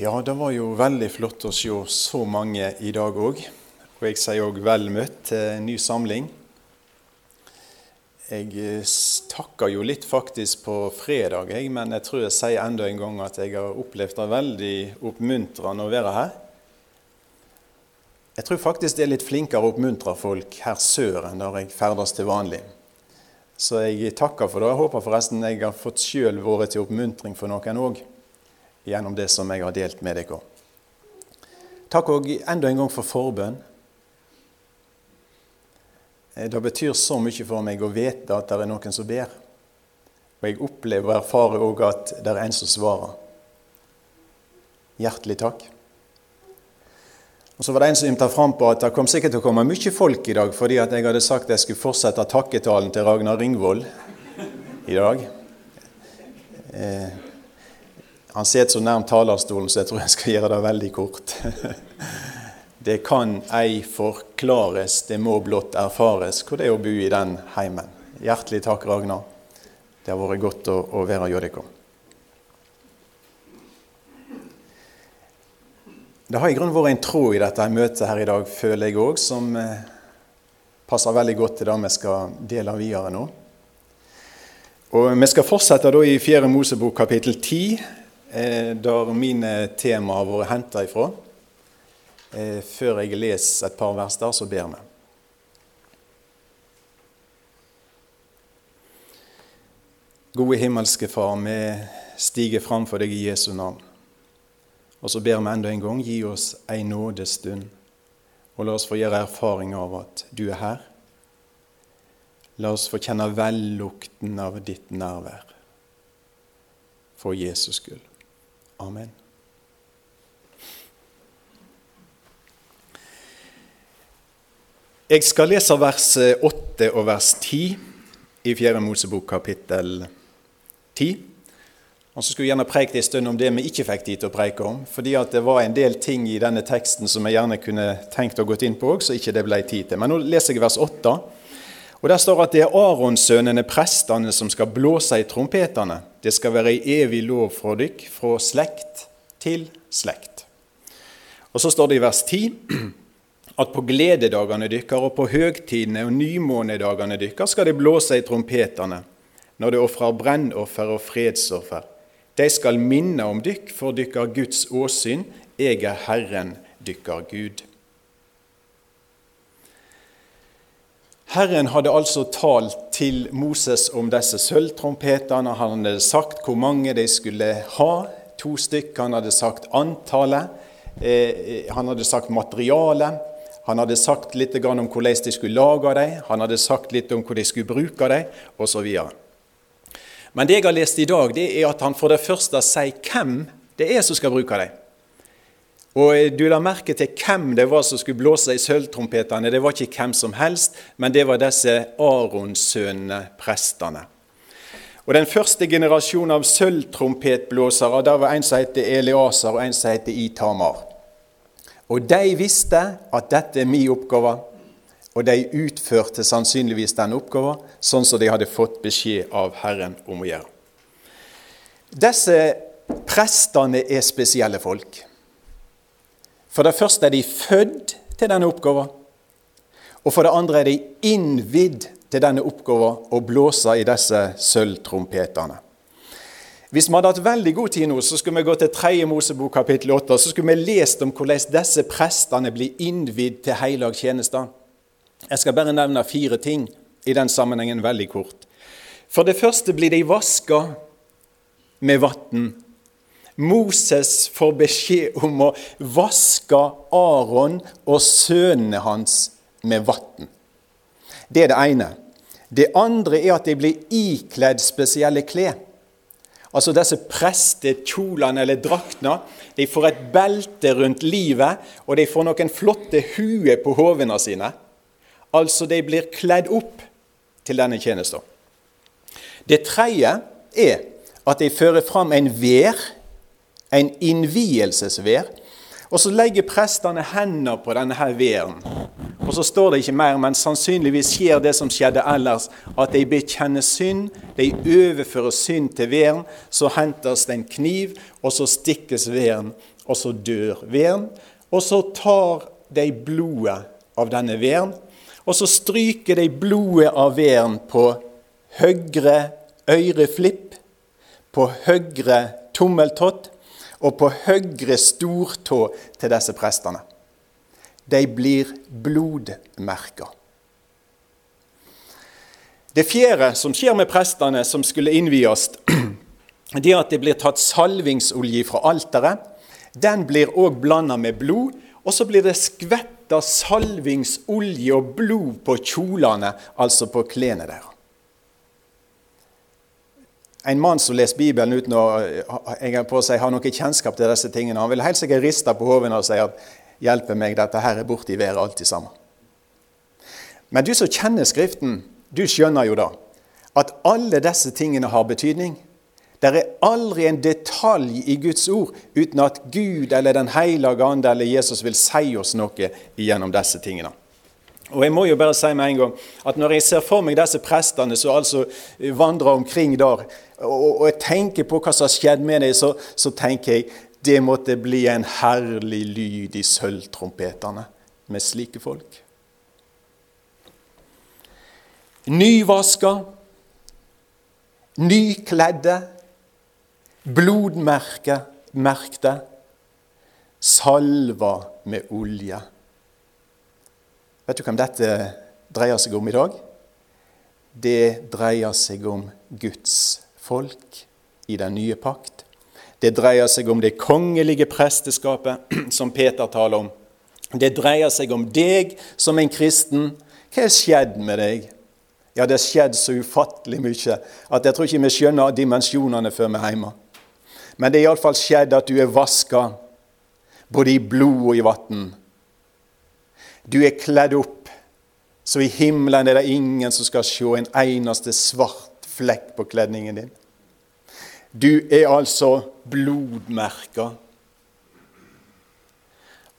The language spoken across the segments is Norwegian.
Ja, det var jo veldig flott å se så mange i dag òg. Og jeg sier òg vel møtt til ny samling. Jeg takka takker jo litt faktisk på fredag, jeg, men jeg tror jeg sier enda en gang at jeg har opplevd det veldig oppmuntrende å være her. Jeg tror faktisk det er litt flinkere å oppmuntre folk her sør enn der jeg ferdes til vanlig. Så jeg takker for det. Jeg håper forresten jeg har fått sjøl vært til oppmuntring for noen òg gjennom det som jeg har delt med dere. Takk òg enda en gang for forbønn. Eh, det betyr så mye for meg å vite at det er noen som ber. Og jeg opplever og erfarer òg at det er en som svarer. Hjertelig takk. Og Så var det en som ymta fram på at det kom sikkert til å komme mye folk i dag fordi at jeg hadde sagt at jeg skulle fortsette takketalen til Ragnar Ringvold i dag. Eh, han sitter så nærmt talerstolen, så jeg tror jeg skal gjøre det veldig kort. Det kan ei forklares, det må blott erfares hvor det er å bo i den heimen. Hjertelig takk, Ragnar. Det har vært godt å, å være hos dere. Det har i grunnen vært en tråd i dette møtet her i dag, føler jeg òg, som eh, passer veldig godt til det vi skal dele videre nå. Og Vi skal fortsette da i 4. Mosebok kapittel 10, eh, der mine tema har vært henta ifra. Eh, før jeg leser et par vers der, så ber vi. Gode himmelske Far, vi stiger fram for deg i Jesu navn. Og så ber vi enda en gang, gi oss ei nådestund, og la oss få gjøre erfaring av at du er her. La oss få kjenne vellukten av ditt nærvær. For Jesus skyld. Amen. Jeg skal lese vers 8 og vers 10 i 4. Mosebok kapittel 10. Og så skulle jeg gjerne preikt en stund om det vi ikke fikk tid til å preike om. fordi det var en del ting i denne teksten som jeg gjerne kunne tenkt å gå inn på òg, så ikke det ble tid til. Men nå leser jeg vers 8. Og Der står at det er Aronsønnene, prestene, som skal blåse i trompetene. Det skal være ei evig lov fra dykk, fra slekt til slekt. Og Så står det i vers 10 at på glededagene dykkar og på høgtidene og nymånedagene dykkar skal det blåse i trompetene når det ofrer brennoffer og fredsoffer. De skal minne om dykk for dykkar Guds åsyn. Jeg er Herren dykkar Gud. Herren hadde altså talt til Moses om disse sølvtrompetene. Han hadde sagt hvor mange de skulle ha, to stykker. Han hadde sagt antallet. Eh, han hadde sagt materialet. Han hadde sagt litt om hvordan de skulle lage dem. Han hadde sagt litt om hvor de skulle bruke dem, osv. Men det jeg har lest i dag, det er at han for det første sier hvem det er som skal bruke dem. Og du la merke til hvem det var som skulle blåse i sølvtrompetene. Det var ikke hvem som helst, men det var disse Aronsønnene, prestene. Og Den første generasjonen av sølvtrompetblåsere der var en som het Eliaser, og en som het Itamar. Og de visste at dette er min oppgave, og de utførte sannsynligvis den oppgaven sånn som de hadde fått beskjed av Herren om å gjøre. Disse prestene er spesielle folk. For det første er de født til denne oppgaven. Og for det andre er de innvidd til denne oppgaven å blåse i disse sølvtrompetene. Hvis vi hadde hatt veldig god tid nå, så skulle vi gå til 3. Mosebok kapittel 8, så skulle vi lest om hvordan disse prestene blir innvidd til helligtjenester. Jeg skal bare nevne fire ting i den sammenhengen veldig kort. For det første blir de vaska med vann Moses får beskjed om å vaske Aron og sønnene hans med vann. Det er det ene. Det andre er at de blir ikledd spesielle klær. Altså disse prestekjolene eller draktene. De får et belte rundt livet, og de får noen flotte huer på hovene sine. Altså, de blir kledd opp til denne tjenesten. Det tredje er at de fører fram en vær en innvielsesvær. Og så legger prestene hender på denne her væren. Og så står det ikke mer, men sannsynligvis skjer det som skjedde ellers, at de bekjenner synd, de overfører synd til væren. Så hentes det en kniv, og så stikkes væren, og så dør veden. Og så tar de blodet av denne veden, og så stryker de blodet av veden på høyre øreflipp, på høyre tommeltott og på høyre stortå til disse prestene. De blir blodmerka. Det fjerde som skjer med prestene som skulle innvies, det er at det blir tatt salvingsolje fra alteret. Den blir òg blanda med blod, og så blir det skvetta salvingsolje og blod på kjolene, altså på klærne deres. En mann som leser Bibelen uten å jeg på seg, ha noe kjennskap til disse tingene, han vil helt sikkert riste på hodet og si at 'hjelpe meg, dette her er borte i været alltid sammen'. Men du som kjenner Skriften, du skjønner jo da at alle disse tingene har betydning. Det er aldri en detalj i Guds ord uten at Gud eller Den hellige ande eller Jesus vil si oss noe gjennom disse tingene. Og jeg må jo bare si med en gang at Når jeg ser for meg disse prestene som altså vandrer omkring der, og, og jeg tenker på hva som har skjedd med dem, så, så tenker jeg det måtte bli en herlig lyd i sølvtrompetene med slike folk nyvaska, nykledde, blodmerkte, salva med olje. Vet du hvem dette dreier seg om i dag? Det dreier seg om Guds folk i den nye pakt. Det dreier seg om det kongelige presteskapet som Peter taler om. Det dreier seg om deg som en kristen. Hva er skjedd med deg? Ja, det har skjedd så ufattelig mye at jeg tror ikke vi skjønner dimensjonene før vi er hjemme. Men det er iallfall skjedd at du er vaska, både i blod og i vann. Du er kledd opp, så i himmelen er det ingen som skal se en eneste svart flekk på kledningen din. Du er altså blodmerka,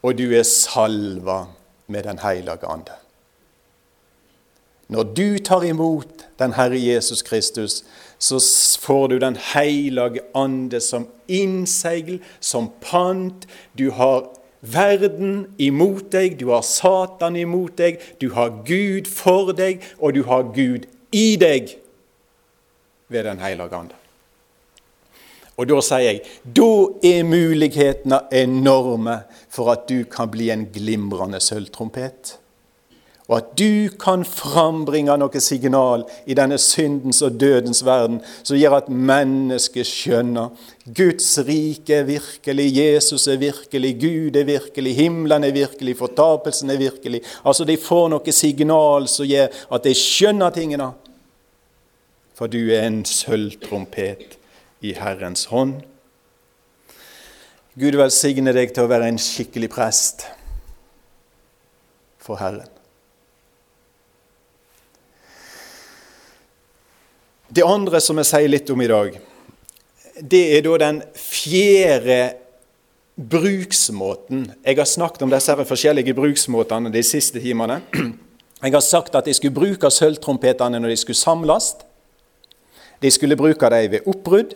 og du er salva med Den hellige ande. Når du tar imot den Herre Jesus Kristus, så får du Den hellige ande som innseil, som pant. Du har verden imot deg, du har Satan imot deg, du har Gud for deg, og du har Gud i deg ved Den hellige ande. Og da sier jeg da er mulighetene enorme for at du kan bli en glimrende sølvtrompet og at du kan frambringe noe signal i denne syndens og dødens verden som gjør at mennesket skjønner Guds rike er virkelig, Jesus er virkelig, Gud er virkelig, himmelen er virkelig, fortapelsen er virkelig. Altså De får noe signal som gjør at de skjønner tingene. For du er en sølvtrompet i Herrens hånd. Gud velsigne deg til å være en skikkelig prest for Herren. Det andre som jeg sier litt om i dag, det er da den fjerde bruksmåten. Jeg har snakket om disse forskjellige bruksmåtene de siste timene. Jeg har sagt at de skulle bruke sølvtrompetene når de skulle samles. De skulle bruke dem ved oppbrudd,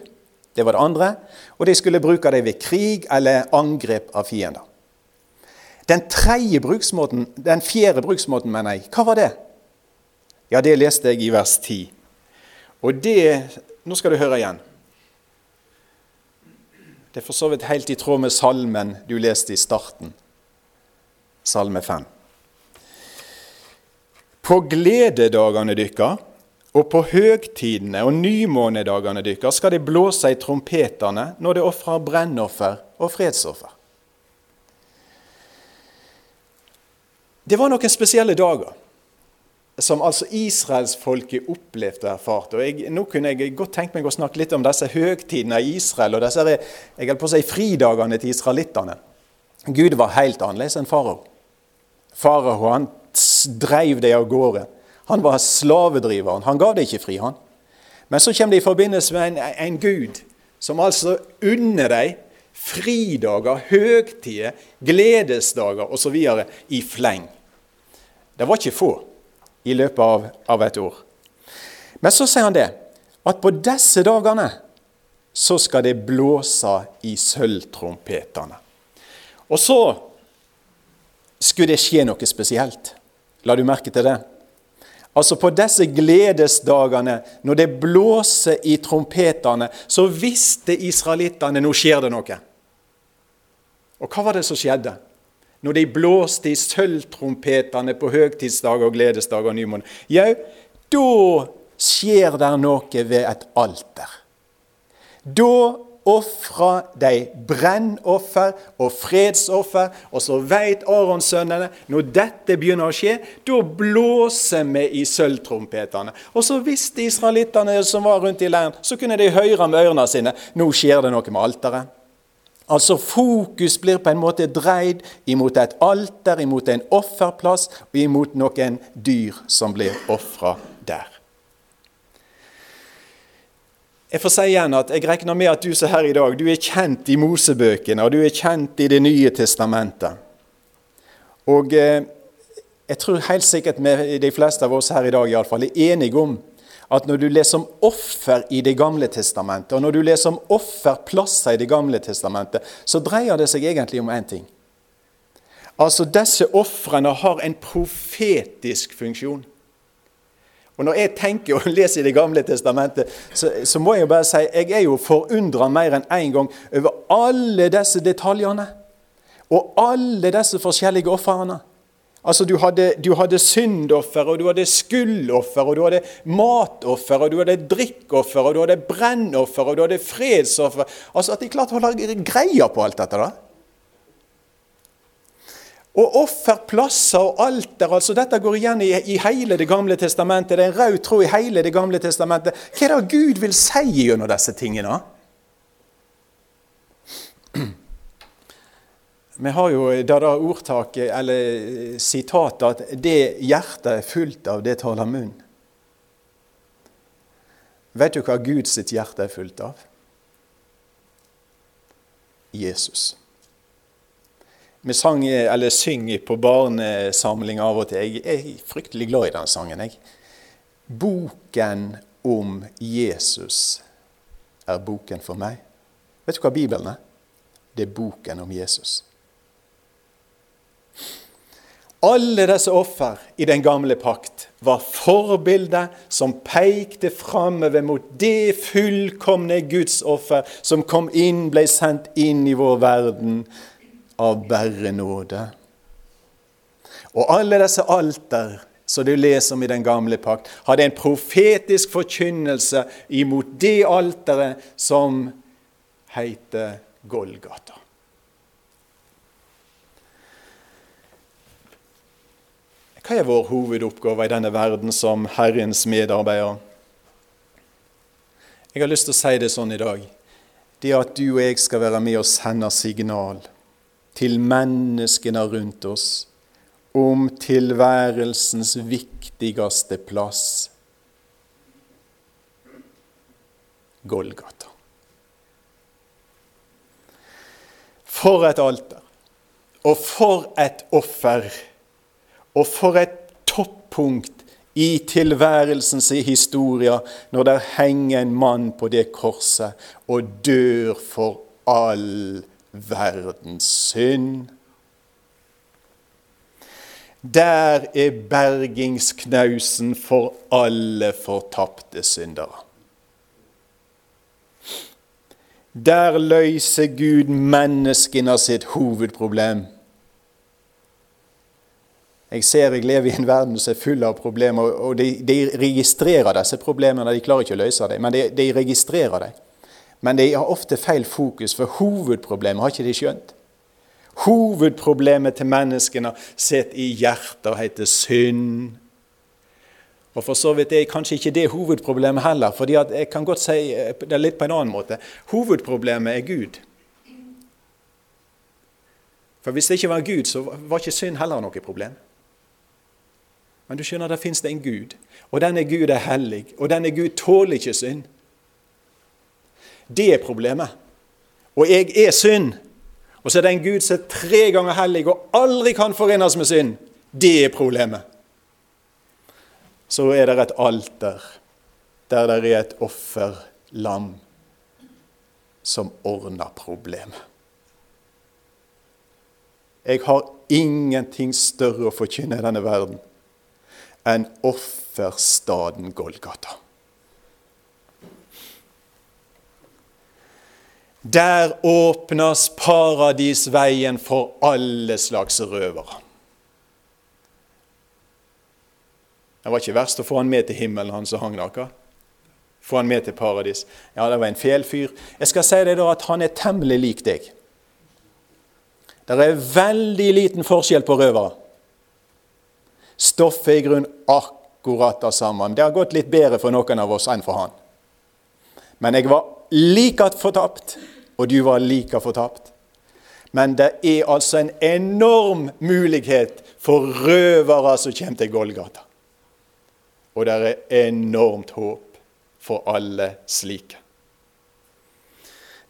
det var det andre. Og de skulle bruke dem ved krig eller angrep av fiender. Den tredje bruksmåten, den fjerde bruksmåten, mener jeg, hva var det? Ja, det leste jeg i vers 10. Og det Nå skal du høre igjen. Det er for så vidt helt i tråd med salmen du leste i starten, salme 5. På glededagene dykkar og på høgtidene og nymånedagene deres skal de blåse i trompetene når de ofrer brennoffer og fredsoffer. Det var noen spesielle dager som altså israelsfolket opplevde og erfarte. Og jeg, nå kunne jeg godt tenkt meg å snakke litt om disse høgtidene i Israel og disse jeg på å si, fridagene til israelittene. Gud var helt annerledes enn farao. Farao han dreiv dem av gårde. Han var slavedriveren. Han ga det ikke fri, han. Men så kommer det i forbindelse med en, en Gud som altså unner deg fridager, høgtider, gledesdager osv. i fleng. Det var ikke få i løpet av, av et år. Men så sier han det, at på disse dagene så skal det blåse i sølvtrompetene. Og så skulle det skje noe spesielt. La du merke til det? Altså På disse gledesdagene, når det blåser i trompetene, så visste israelittene nå skjer det noe. Og hva var det som skjedde? Når de blåste i sølvtrompetene på høgtidsdager og gledesdager og nymåne? jau, da skjer det noe ved et alter. Da ofra de brennoffer og fredsoffer. Og så veit Aronsønnene når dette begynner å skje, da blåser vi i sølvtrompetene. Og så visste israelittene som var rundt i leiren, så kunne de høre med ørene sine nå skjer det noe med alteret. Altså Fokus blir på en måte dreid imot et alter, imot en offerplass og imot noen dyr som blir ofra der. Jeg får si igjen at jeg regner med at du som er her i dag, du er kjent i Mosebøkene, og du er kjent i Det nye testamentet. Og eh, jeg tror helt sikkert med de fleste av oss her i dag i alle fall, er enige om at når du leser om offer i Det gamle testamentet, og når du leser om offerplasser i Det gamle testamentet, så dreier det seg egentlig om én ting. Altså, disse ofrene har en profetisk funksjon. Og Når jeg tenker og leser Det gamle testamentet, så, så må jeg jo bare si jeg er jo forundra mer enn én en gang over alle disse detaljene. Og alle disse forskjellige ofrene. Altså, du hadde, du hadde syndoffer, og du hadde skuldoffer, og du hadde matoffer, og du hadde drikkoffer, og du hadde brennoffer, og du hadde fredsoffer. Altså, At de klarte å holde greia på alt dette. da. Og offerplasser og alter altså Dette går igjen i, i, hele Det gamle testamentet. Det er en rød tråd i hele Det gamle testamentet. Hva er det Gud vil si gjennom disse tingene? Vi har jo det der ordtaket, eller sitatet, at 'det hjertet er fullt av, det taler munn'. Vet du hva Guds hjerte er fullt av? Jesus. Vi sang, eller synger på barnesamling av og til. Jeg er fryktelig glad i den sangen. Jeg. Boken om Jesus er boken for meg. Vet du hva Bibelen er? Det er boken om Jesus. Alle disse offer i den gamle pakt var forbilder som pekte framover mot det fullkomne Guds offer som kom inn, ble sendt inn i vår verden av bare nåde. Og alle disse alter som du leser om i den gamle pakt, hadde en profetisk forkynnelse imot det alteret som heter Golgata. Hva er vår hovedoppgave i denne verden som Herrens medarbeider? Jeg har lyst til å si det sånn i dag. Det at du og jeg skal være med og sende signal til menneskene rundt oss om tilværelsens viktigste plass Golgata. For et alter! Og for et offer! Og for et toppunkt i tilværelsens historie når der henger en mann på det korset og dør for all verdens synd. Der er bergingsknausen for alle fortapte syndere. Der løser Gud menneskene sitt hovedproblem. Jeg ser jeg lever i en verden som er full av problemer, og de, de registrerer disse problemene. De klarer ikke å løse dem, men de, de registrerer dem. Men de har ofte feil fokus, for hovedproblemet har ikke de skjønt. Hovedproblemet til menneskene sitter i hjertet og heter synd. Og for så vidt er kanskje ikke det hovedproblemet heller, for jeg kan godt si det litt på en annen måte. Hovedproblemet er Gud. For hvis det ikke var Gud, så var ikke synd heller noe problem. Men du skjønner, der fins det en Gud, og denne Gud er hellig, og denne Gud tåler ikke synd. Det er problemet. Og jeg er synd. Og så er det en Gud som er tre ganger hellig og aldri kan forenes med synd. Det er problemet. Så er det et alter der det er et offerlam som ordner problemet. Jeg har ingenting større å forkynne i denne verden enn offerstaden Golgata. Der åpnes paradisveien for alle slags røvere. Det var ikke verst å få han med til himmelen, han som hang der. Få han med til paradis. Ja, det var en fjellfyr. Jeg skal si deg da at han er temmelig lik deg. Det er veldig liten forskjell på røvere. Stoffet er i grunnen akkurat det samme. Det har gått litt bedre for noen av oss enn for han. Men jeg var like fortapt, og du var like fortapt. Men det er altså en enorm mulighet for røvere som kommer til Golgata. Og det er enormt håp for alle slike.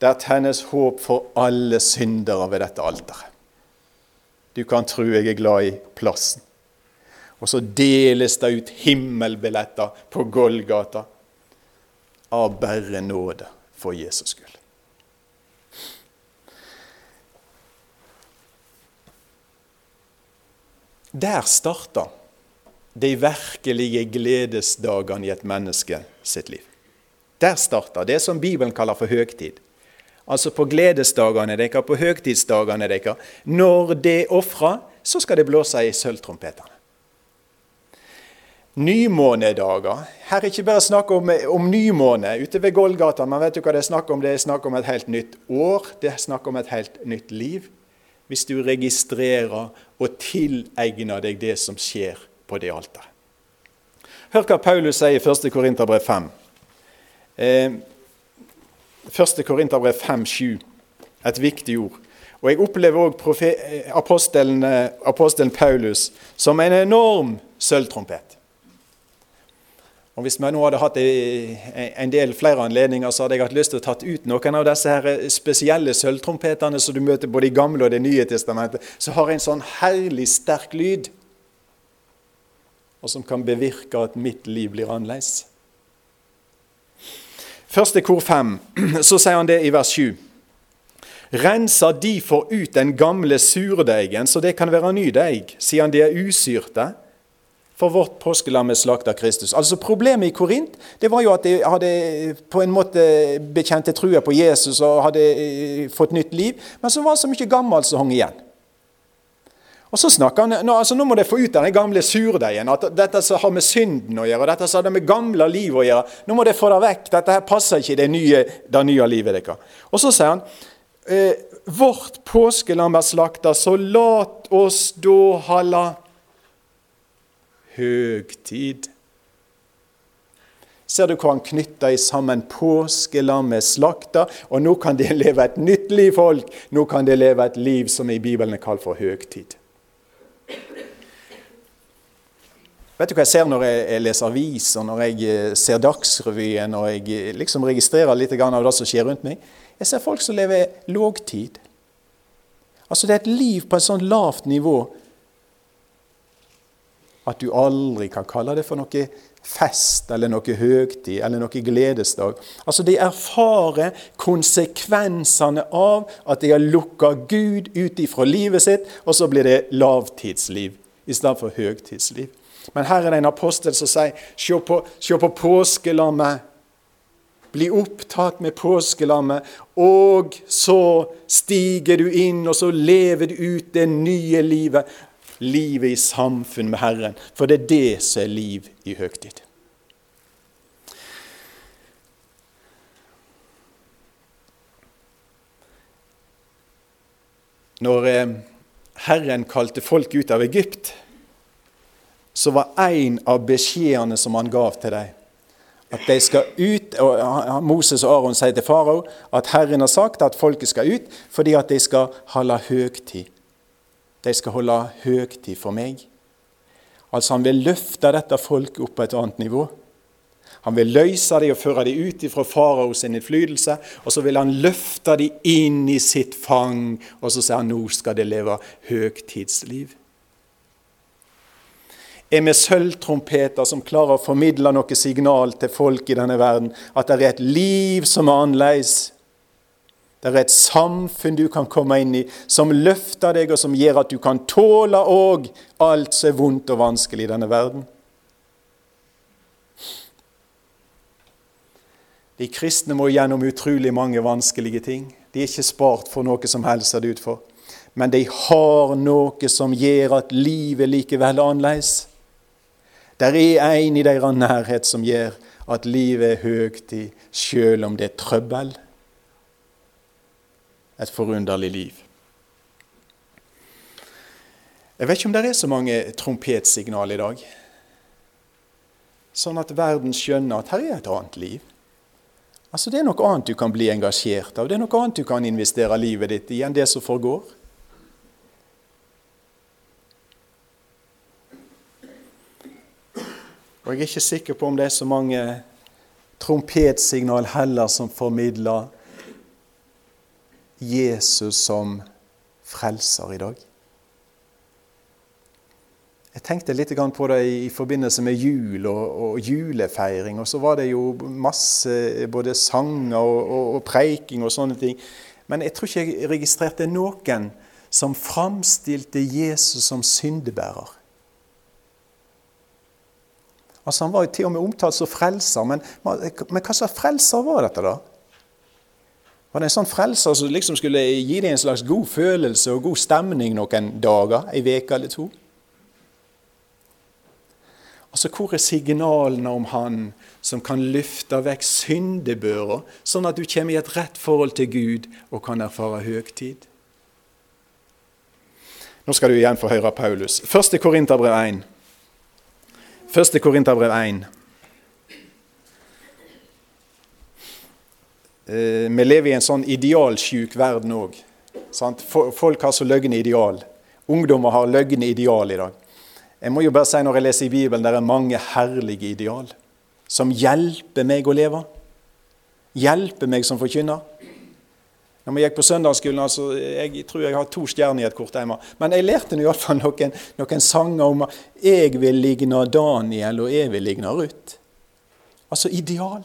Der tennes håp for alle syndere ved dette alteret. Du kan tro jeg er glad i plassen. Og så deles det ut himmelbilletter på Golgata av bare nåde for Jesus skyld. Der starta de virkelige gledesdagene i et menneske sitt liv. Der starta det som Bibelen kaller for høgtid. Altså på gledesdagene deres, på høgtidsdagene deres. Når det ofrer, så skal det blåse i sølvtrompetene. Nymånedager. Her er ikke bare snakk om, om nymåne ute ved Golgata, men vet du hva det er snakk om? Det er snakk om et helt nytt år. Det er snakk om et helt nytt liv. Hvis du registrerer og tilegner deg det som skjer på det alteret. Hør hva Paulus sier i 1. Korinterbrev 5. Eh, 1. Korinterbrev 5,7. Et viktig ord. Og Jeg opplever òg apostelen, apostelen Paulus som en enorm sølvtrompet. Og Hvis vi nå hadde hatt en del flere anledninger, så hadde jeg hatt lyst til å tatt ut noen av disse her spesielle sølvtrompetene som du møter både i Gamle og Det nye testamentet, som har en sånn herlig sterk lyd og som kan bevirke at mitt liv blir annerledes. Første kor fem, så sier han det i vers 7. Rensa for ut den gamle surdeigen, så det kan være ny deig, siden de er usyrte. For vårt påskelam er slakta Kristus. Altså Problemet i Korint det var jo at de hadde på en måte bekjente trua på Jesus og hadde eh, fått nytt liv, men så var det så mye gammelt som hang igjen. Og så snakker han, nå, altså, nå må det få ut den gamle surdeigen. At dette som har med synden å gjøre, dette som har med gamle liv å gjøre. Nå må det få det vekk. Dette her passer ikke det nye, det nye livet deres. Og så sier han eh, Vårt påskelam er slakta, så lat oss da holde høgtid. Ser du hvor han knytter sammen påskelammet slakta, og nå kan de leve et nytt liv, folk. Nå kan de leve et liv som i Bibelen er kalt for høgtid. Vet du hva jeg ser når jeg leser aviser, når jeg eh, ser Dagsrevyen, og jeg eh, liksom registrerer litt av det som skjer rundt meg? Jeg ser folk som lever lågtid. Altså Det er et liv på et sånn lavt nivå at du aldri kan kalle det for noe fest eller noe høgtid eller noe gledesdag. Altså De erfarer konsekvensene av at de har lukka Gud ut ifra livet sitt, og så blir det lavtidsliv i stedet for høgtidsliv. Men her er det en apostel som sier se på, se på påskelammet. Bli opptatt med påskelammet, og så stiger du inn, og så lever du ut det nye livet. Livet i samfunn med Herren. For det er det som er liv i høgtid. Når eh, Herren kalte folk ut av Egypt, så var en av beskjedene som han gav til dem, at de skal ut og Moses og Aron sier til farao at Herren har sagt at folket skal ut fordi at de skal holde høgtid. De skal holde høgtid for meg. Altså Han vil løfte dette folket opp på et annet nivå. Han vil løse dem og føre dem ut fra faraos innflytelse. Og så vil han løfte dem inn i sitt fang, og så sier han nå skal de leve høgtidsliv er vi sølvtrompeter som klarer å formidle noe signal til folk i denne verden. At det er et liv som er annerledes. Det er et samfunn du kan komme inn i, som løfter deg, og som gjør at du kan tåle òg alt som er vondt og vanskelig i denne verden. De kristne må gjennom utrolig mange vanskelige ting. De er ikke spart for noe som helst, ser det ut for. Men de har noe som gjør at livet likevel er annerledes. Det er en i deres nærhet som gjør at livet er høyt i, sjøl om det er trøbbel. Et forunderlig liv. Jeg vet ikke om det er så mange trompetsignaler i dag, sånn at verden skjønner at her er et annet liv. Altså Det er noe annet du kan bli engasjert av, det er noe annet du kan investere livet ditt i enn det som forgår. Og Jeg er ikke sikker på om det er så mange trompetsignal heller som formidler Jesus som frelser i dag. Jeg tenkte litt på det i forbindelse med jul og, julefeiring. Og så var det jo masse både sanger og, preiking og sånne ting. Men jeg tror ikke jeg registrerte noen som framstilte Jesus som syndebærer. Altså Han var jo til og med omtalt som frelser, men, men hva slags frelser var dette, da? Var det en sånn frelser som liksom skulle gi deg en slags god følelse og god stemning noen dager, ei uke eller to? Altså, Hvor er signalene om Han som kan løfte vekk syndebøra, sånn at du kommer i et rett forhold til Gud og kan erfare høgtid? Nå skal du igjen få høre Paulus. Første Korinterbrev 1. Første Korinterbrev 1. vi lever i en sånn idealsjuk verden òg. Folk har så løgne ideal. Ungdommer har løgne ideal i dag. Jeg må jo bare si når jeg leser i Bibelen, det er mange herlige ideal som hjelper meg å leve. Hjelper meg som forkynner. Når jeg gikk på søndagsskolen, altså, jeg tror jeg har to stjerner i et kort hjemme. Men jeg lærte iallfall noen, noen sanger om at 'jeg vil ligne Daniel', og 'jeg vil ligne Ruth'. Altså ideal.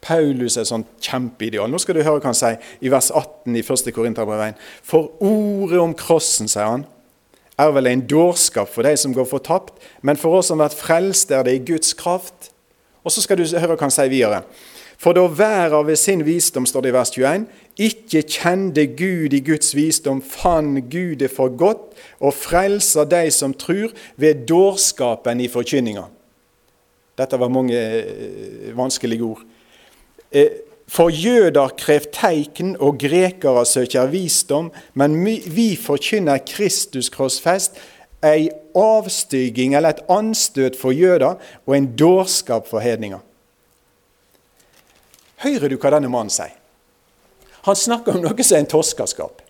Paulus er et sånt kjempeideal. Nå skal du høre hva han sier i vers 18 i 1. Korinterbrev 1. For ordet om krossen, sier han, er vel en dårskap for de som går fortapt, men for oss som har vært frelst, er det i Guds kraft. Og så skal du høre hva han sier videre. For da verden ved sin visdom, står det i vers 21, ikke kjente Gud i Guds visdom, fant Gud det for godt og frelser de som tror, ved dårskapen i forkynninga. Dette var mange eh, vanskelige ord. Eh, for jøder krev teikn, og grekere søker visdom, men vi forkynner Kristus krossfest, ei avstyging eller et anstøt for jøder og en dårskap for hedninger. Hører du hva denne mannen sier? Han snakker om noe som er en toskaskap.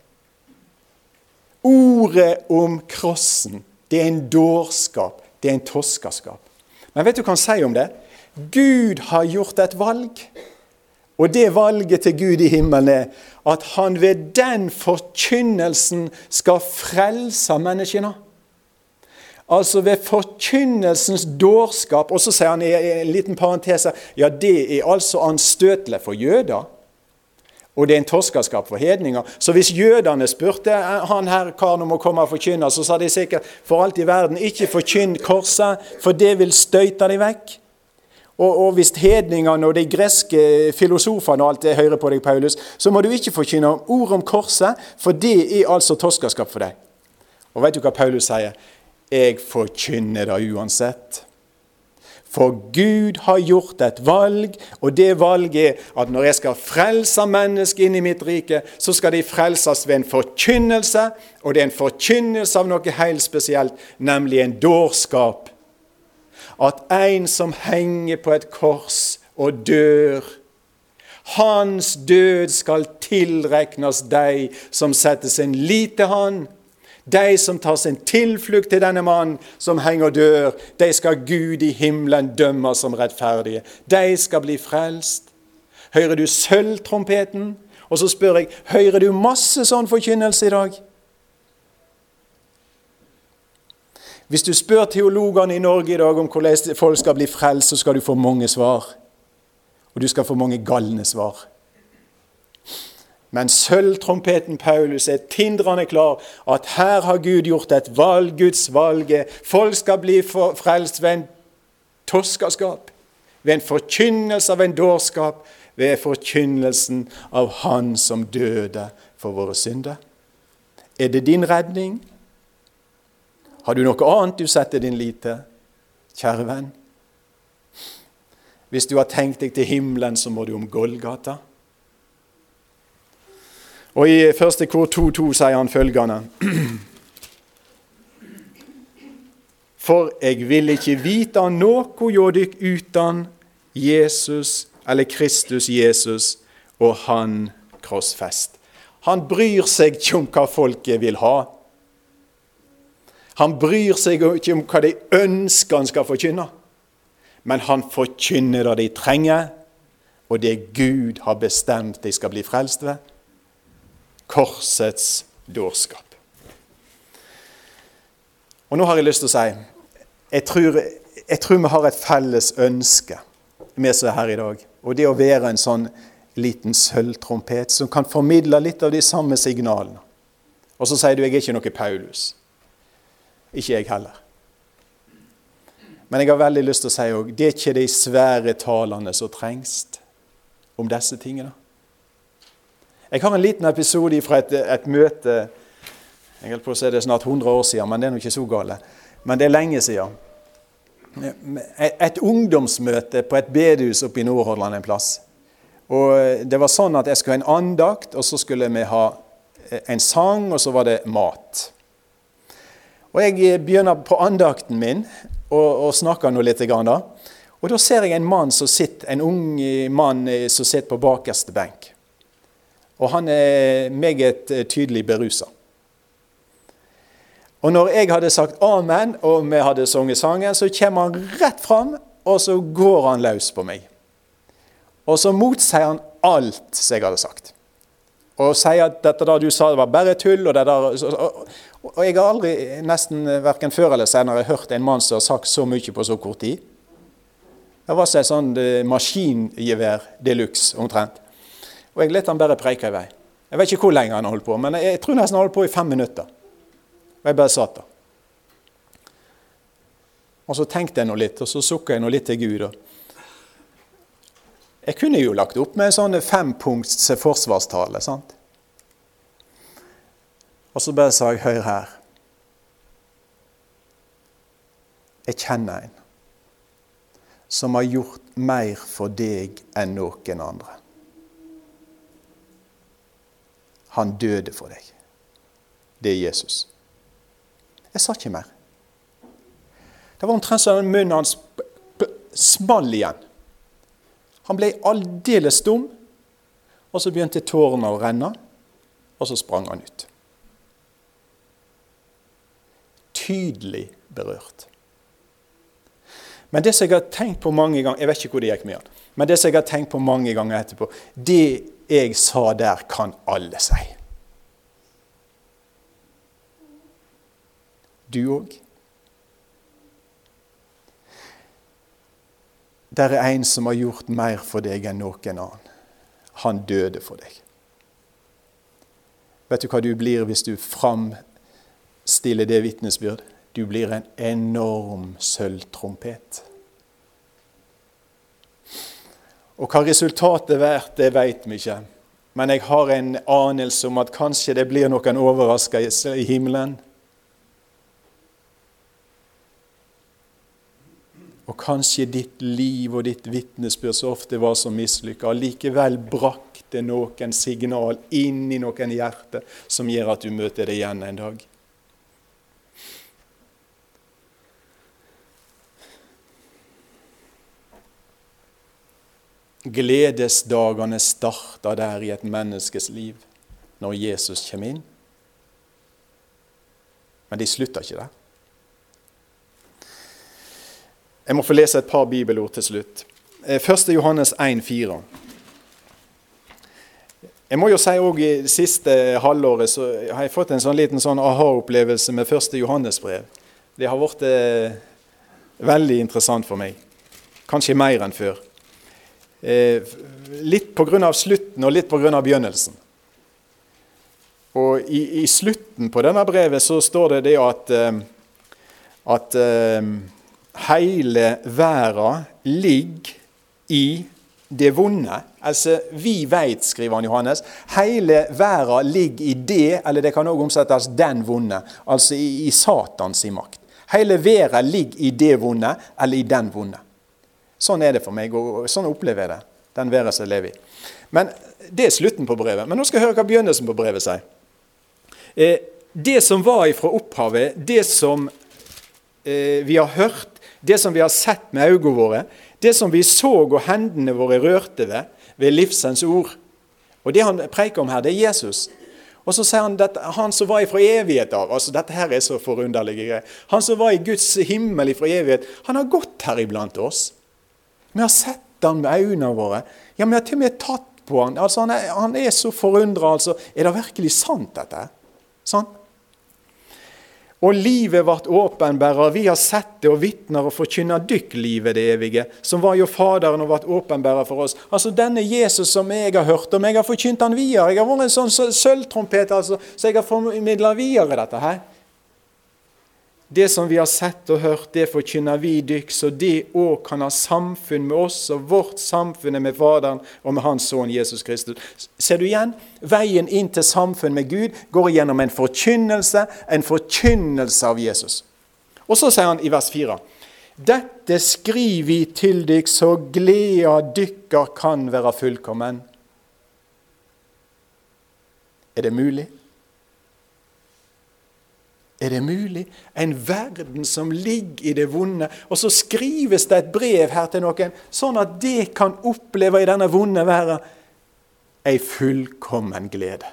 Ordet om krossen, det er en dårskap, det er en toskaskap. Men vet du hva han sier om det? Gud har gjort et valg. Og det valget til Gud i himmelen er at han ved den forkynnelsen skal frelse menneskene. Altså ved forkynnelsens dårskap. Og så sier han i en liten parentese ja, det er altså anstøtelig for jøder. Og det er en torskeskap for hedninger. Så hvis jødene spurte han her karen om å komme og forkynne, så sa de sikkert for alt i verden ikke forkynn korset, for det vil støyte dem vekk. Og, og hvis hedningene og de greske filosofene og alt det hører på deg, Paulus, så må du ikke forkynne ord om korset, for det er altså toskaskap for deg. Og vet du hva Paulus sier? Jeg forkynner det uansett. For Gud har gjort et valg, og det valget er at når jeg skal frelse mennesker inn i mitt rike, så skal de frelses ved en forkynnelse, og det er en forkynnelse av noe helt spesielt, nemlig en dårskap at en som henger på et kors og dør Hans død skal tilregnes de som setter sin lit til Han. De som tar sin tilflukt til denne mannen som henger og dør, de skal Gud i himmelen dømme som rettferdige. De skal bli frelst. Hører du sølvtrompeten? Og så spør jeg, hører du masse sånn forkynnelse i dag? Hvis du spør teologene i Norge i dag om hvordan folk skal bli frelst, så skal du få mange svar. Og du skal få mange galne svar. Men sølvtrompeten Paulus er tindrende klar at her har Gud gjort et valg, Guds valg. Folk skal bli frelst ved en toskaskap, ved en forkynnelse av en dårskap, ved forkynnelsen av Han som døde for våre synder. Er det din redning? Har du noe annet du setter din lit til, kjære venn? Hvis du har tenkt deg til himmelen, så må du om Golgata. Og i første kor 2.2 sier han følgende For eg vil ikkje vite noe hjå dykk utan Jesus eller Kristus Jesus og Han krossfest. Han bryr seg ikke om hva folket vil ha. Han bryr seg ikke om hva de ønsker han skal forkynne, men han forkynner det de trenger, og det Gud har bestemt de skal bli frelst ved korsets dårskap. Og nå har jeg lyst til å si jeg tror, jeg tror vi har et felles ønske, vi som er her i dag. Og det å være en sånn liten sølvtrompet som kan formidle litt av de samme signalene. Og så sier du jeg er ikke noe Paulus. Ikke jeg heller. Men jeg har veldig lyst til å si òg det er ikke de svære talene som trengs om disse tingene. Jeg har en liten episode fra et, et møte Jeg holdt på å si det er snart 100 år siden, men det er nå ikke så gale. Men det er lenge siden. Et ungdomsmøte på et bedehus oppe i Nordhordland en plass. Og Det var sånn at jeg skulle ha en andakt, og så skulle vi ha en sang, og så var det mat. Og Jeg begynner på andakten min og, og snakker nå litt. Grann, da. Og Da ser jeg en mann som sitter, en ung mann som sitter på bakerste benk. Og han er meget eh, tydelig berusa. Og når jeg hadde sagt amen, og vi hadde sunget sangen, så kommer han rett fram, og så går han løs på meg. Og så motsier han alt som jeg hadde sagt. Og sier at dette da du sa, det var bare tull. Og, det der, og, jeg har aldri, nesten verken før eller senere, hørt en mann som har sagt så mye på så kort tid. Det var så et sånn eh, maskingevær de luxe, omtrent. Og jeg lot han bare preike i vei. Jeg vet ikke hvor lenge han holdt på, men jeg tror nesten han holdt på i fem minutter. Og jeg bare satt der. Og så tenkte jeg nå litt, og så sukka jeg nå litt til Gud. Jeg kunne jo lagt opp med en sånn fempunkts forsvarstale. sant? Og så bare sa jeg, hør her. Jeg kjenner en som har gjort mer for deg enn noen andre. Han døde for deg. Det er Jesus. Jeg sa ikke mer. Det var omtrent som munnen hans small igjen. Han ble aldeles stum, og så begynte tårene å renne, og så sprang han ut. Tydelig berørt. Men det som jeg har tenkt på mange ganger Jeg vet ikke hvor det gikk med han. Men det som jeg har tenkt på mange ganger etterpå, det jeg sa der, kan alle si. Du òg. Det er en som har gjort mer for deg enn noen annen. Han døde for deg. Vet du hva du blir hvis du framstiller det vitnesbyrd? Du blir en enorm sølvtrompet. Og hva resultatet er vært, det vet vi ikke. Men jeg har en anelse om at kanskje det blir noen overraskelser i himmelen. Og kanskje ditt liv og ditt vitnesbyrd så ofte var så mislykka, likevel brakte noen signal inn i noen hjerte som gjør at du møter det igjen en dag. Gledesdagene starter der i et menneskes liv når Jesus kommer inn. Men de slutter ikke der. Jeg må få lese et par bibelord til slutt. 1. Eh, Johannes 1,4. Jeg må jo si også I det siste halvåret så har jeg fått en sånn liten sånn aha-opplevelse med 1. Johannes brev. Det har vært eh, veldig interessant for meg. Kanskje mer enn før. Eh, litt pga. slutten og litt pga. begynnelsen. Og i, i, slutten på denne brevet så står det det at, eh, at hele verden ligger i det vonde. Altså, vi veit, skriver han Johannes, hele verden ligger i det, eller det kan også omsettes den vonde, altså i, i Satans makt. Hele verden ligger i det vonde, eller i den vonde. Sånn er det for meg, og sånn opplever jeg det. Den verden jeg lever i. Men Det er slutten på brevet. Men nå skal jeg høre hva begynnelsen på brevet sier. Eh, det som var ifra opphavet, det som eh, vi har hørt, det som vi har sett med øynene våre, det som vi så og hendene våre rørte ved, ved livsens ord. Og Det han preker om her, det er Jesus. Og så sier han at han som var ifra evighet av altså Dette her er så forunderlige greier. Han som var i Guds himmel ifra evighet, han har gått her iblant oss. Vi har sett han med øynene våre. Ja, Vi har til og med tatt på han. Altså, han, er, han er så forundra. Altså. Er det virkelig sant, dette? Sånn? Og livet vart åpenbæra, vi har sett det og vitner og forkynner dykk livet det evige, som var jo Faderen og vart åpenbæra for oss. Altså denne Jesus som jeg har hørt om, jeg har forkynt han videre. Jeg har vært en sånn sølvtrompet, altså, så jeg har formidla videre dette her. Det som vi har sett og hørt, det forkynner vi dykk, så de òg kan ha samfunn med oss, og vårt samfunn er med Faderen og med Hans Sønn Jesus Kristus. Ser du igjen? Veien inn til samfunn med Gud går gjennom en forkynnelse, en forkynnelse av Jesus. Og så sier han i vers 4.: Dette skriver vi til dykk, så gleda dykker kan være fullkommen. Er det mulig? Er det mulig? En verden som ligger i det vonde. Og så skrives det et brev her til noen, sånn at det kan oppleve i denne vonde verden ei fullkommen glede.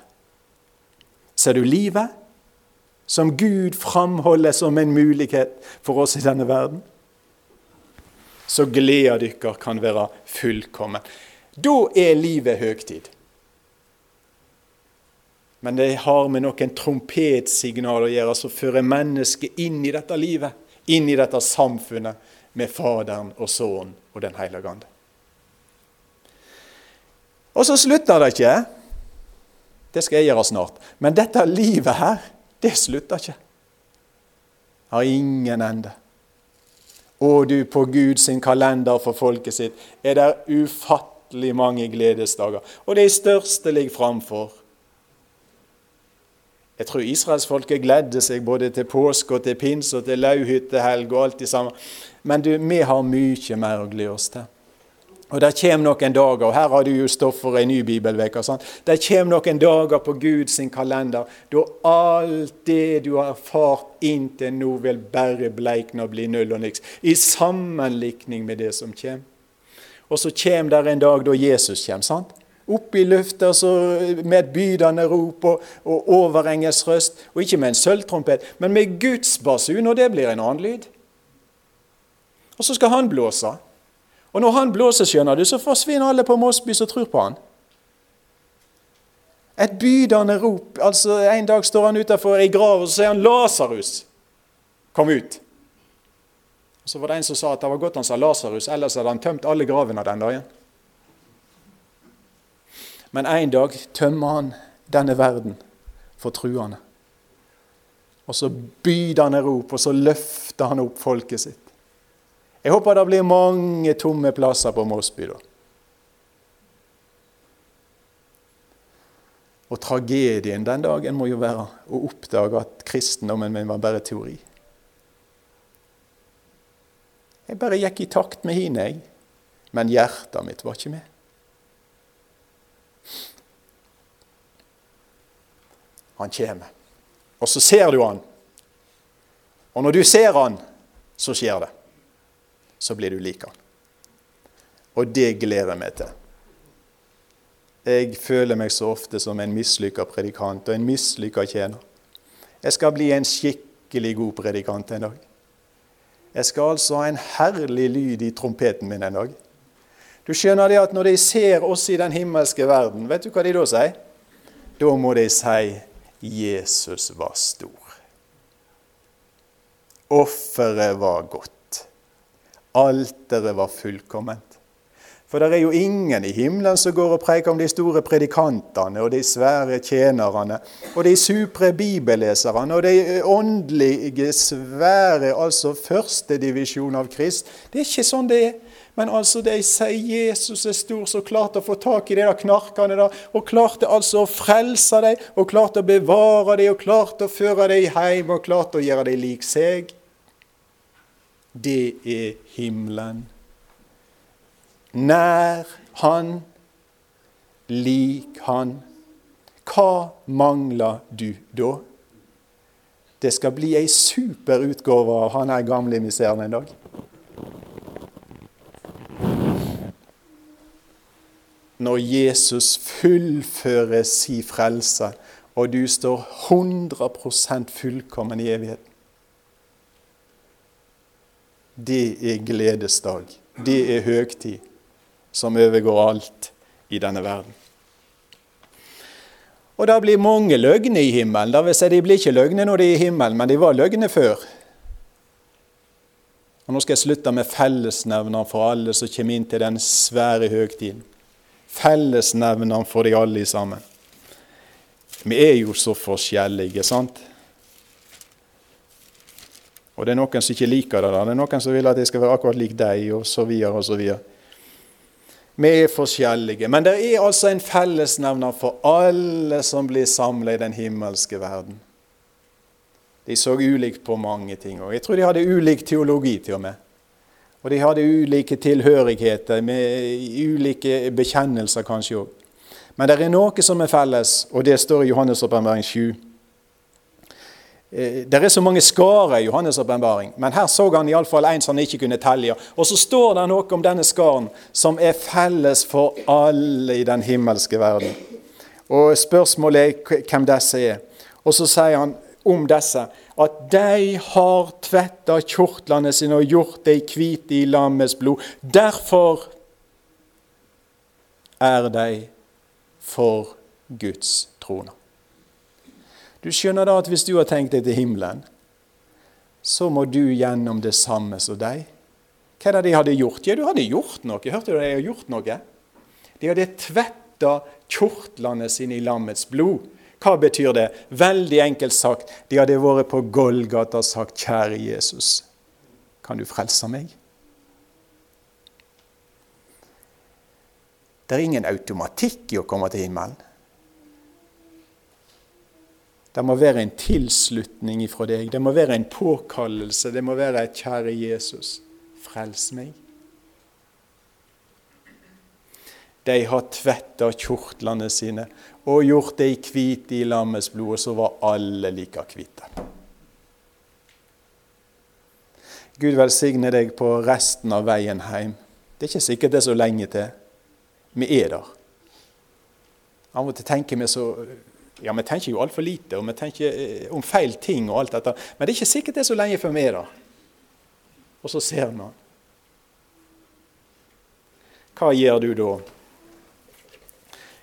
Ser du livet som Gud framholder som en mulighet for oss i denne verden? Så gleda deres kan være fullkommen. Da er livet høgtid. Men det har med noen trompetsignaler å gjøre som fører mennesket inn i dette livet, inn i dette samfunnet med Faderen og Sønnen og Den hellige ande. Og så slutter det ikke. Det skal jeg gjøre snart. Men dette livet her, det slutter ikke. Har ingen ende. Å, du, på Guds kalender for folket sitt er det ufattelig mange gledesdager. Og de største ligger framfor. Jeg tror israelsfolket gledde seg både til påske og til pinse og til lauhyttehelg og alt det samme. Men du, vi har mye mer å glede oss til. Og Det kommer noen dager, og her har du jo stoff for en ny bibelveke. Det kommer noen dager på Guds kalender da alt det du har erfart inntil nå, vil bare bleikne og bli null og niks. I sammenlikning med det som kommer. Og så kommer det en dag da Jesus kommer. sant? Opp i lufta med et bydende rop og, og overengels røst. Og ikke med en sølvtrompet, men med Guds basun, og det blir en annen lyd. Og så skal han blåse. Og når han blåser, skjønner du, så forsvinner alle på Mosby som tror på han. Et bydende rop. altså En dag står han utenfor ei grav, og så sier han 'Lasarus, kom ut'. Og Så var det en som sa at det var godt han sa Lasarus, ellers hadde han tømt alle gravene den dagen. Men en dag tømmer han denne verden for truende. Og så byr han rop, og så løfter han opp folket sitt. Jeg håper det blir mange tomme plasser på Mosby da. Og tragedien den dagen må jo være å oppdage at kristendommen min var bare teori. Jeg bare gikk i takt med henne, jeg. Men hjertet mitt var ikke med. Han kommer. Og så ser du han. Og når du ser han, så skjer det. Så blir du lik han. Og det gleder jeg meg til. Jeg føler meg så ofte som en mislykka predikant og en mislykka tjener. Jeg skal bli en skikkelig god predikant en dag. Jeg skal altså ha en herlig lyd i trompeten min en dag. Du skjønner det at Når de ser oss i den himmelske verden, vet du hva de da sier? Da må de si Jesus var stor. Offeret var godt. Alteret var fullkomment. For det er jo ingen i himmelen som går og preker om de store predikantene og de svære tjenerne og de supre bibelleserne og de åndelige, svære, altså førstedivisjon av Krist. Det er ikke sånn det er. Men altså, de sier Jesus er stor, som klarte å få tak i de der knarkene der, og klarte altså å frelse dem, og klarte å bevare dem, og klarte å føre dem hjem, og klarte å gjøre dem lik seg. Det er himmelen. Nær Han, lik Han. Hva mangler du da? Det skal bli ei super utgave av han her gamle miseren en dag. Når Jesus fullfører si frelse, og du står 100 fullkommen i evigheten. Det er gledesdag. Det er høgtid som overgår alt i denne verden. Og det blir mange løgner i himmelen. Det vil si, De blir ikke løgner når de er i himmelen, men de var løgner før. Og Nå skal jeg slutte med fellesnevner for alle som kommer inn til den svære høgtiden fellesnevneren for de alle sammen. Vi er jo så forskjellige, sant? Og det er noen som ikke liker det. da. Det er noen som vil at jeg skal være akkurat lik deg, og så videre og så videre. Vi er forskjellige, men det er altså en fellesnevner for alle som blir samla i den himmelske verden. De så ulikt på mange ting, og jeg tror de hadde ulik teologi til og med. Og de hadde ulike tilhørigheter, med ulike bekjennelser kanskje òg. Men det er noe som er felles, og det står i Johannes' åpenbaring 7. Eh, det er så mange skarer i Johannes' åpenbaring, men her så han iallfall en som han ikke kunne telle. Og så står det noe om denne skaren som er felles for alle i den himmelske verden. Og Spørsmålet er hvem disse er. Og så sier han om disse at de har tvetta kjortlene sine og gjort dem hvite i lammets blod. Derfor er de for Guds trone. Du skjønner da at hvis du har tenkt deg til himmelen, så må du gjennom det samme som deg. Hva er det de hadde gjort? Ja, du hadde gjort noe. Hørte du de hadde gjort noe? De hadde tvetta kjortlene sine i lammets blod. Hva betyr det? Veldig enkelt sagt, de hadde vært på Golgata og sagt, 'Kjære Jesus, kan du frelse meg?' Det er ingen automatikk i å komme til himmelen. Det må være en tilslutning ifra deg. Det må være en påkallelse. Det må være et 'Kjære Jesus, frels meg'. De har tvetta kjortlene sine og gjort dem hvite i lammets blod, og så var alle like hvite. Gud velsigne deg på resten av veien hjem. Det er ikke sikkert det er så lenge til. Vi er der. Av og til tenker vi så Ja, vi tenker jo altfor lite, og vi tenker eh, om feil ting og alt dette. Men det er ikke sikkert det er så lenge før vi er der. Og så ser vi. Hva gjør du da?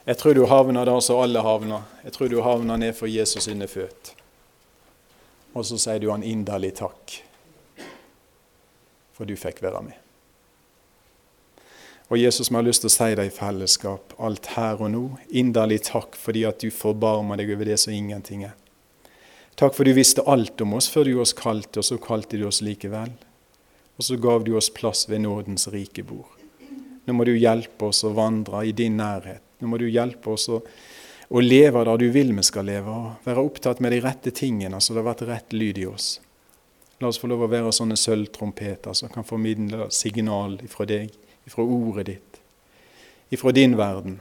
Jeg tror du havner der som alle havner. Jeg tror du havner ned for Jesus sine føtter. Og så sier du han inderlig takk, for du fikk være med. Og Jesus, vi har lyst til å si det i fellesskap, alt her og nå, inderlig takk fordi at du forbarmer deg over det som ingenting er. Takk for du visste alt om oss før du oss kalte, og så kalte du oss likevel. Og så gav du oss plass ved nådens rike bord. Nå må du hjelpe oss å vandre i din nærhet nå må du hjelpe oss å, å leve der du vil vi skal leve, og være opptatt med de rette tingene, så det har vært rett lyd i oss. La oss få lov å være sånne sølvtrompeter som kan formidle signal ifra deg, ifra ordet ditt, ifra din verden,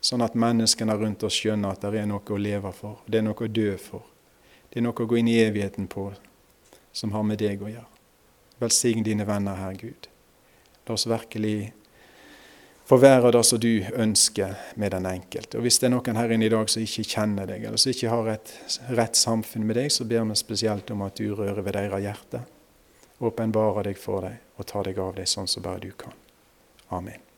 sånn at menneskene rundt oss skjønner at det er noe å leve for, det er noe å dø for. Det er noe å gå inn i evigheten på som har med deg å gjøre. Velsign dine venner, Herre Gud. La oss virkelig få være det som du ønsker med den enkelte. Og Hvis det er noen her inne i dag som ikke kjenner deg, eller som ikke har et rett samfunn med deg, så ber vi spesielt om at du rører ved deres hjerte. Åpenbarer deg for dem og tar deg av dem sånn som bare du kan. Amen.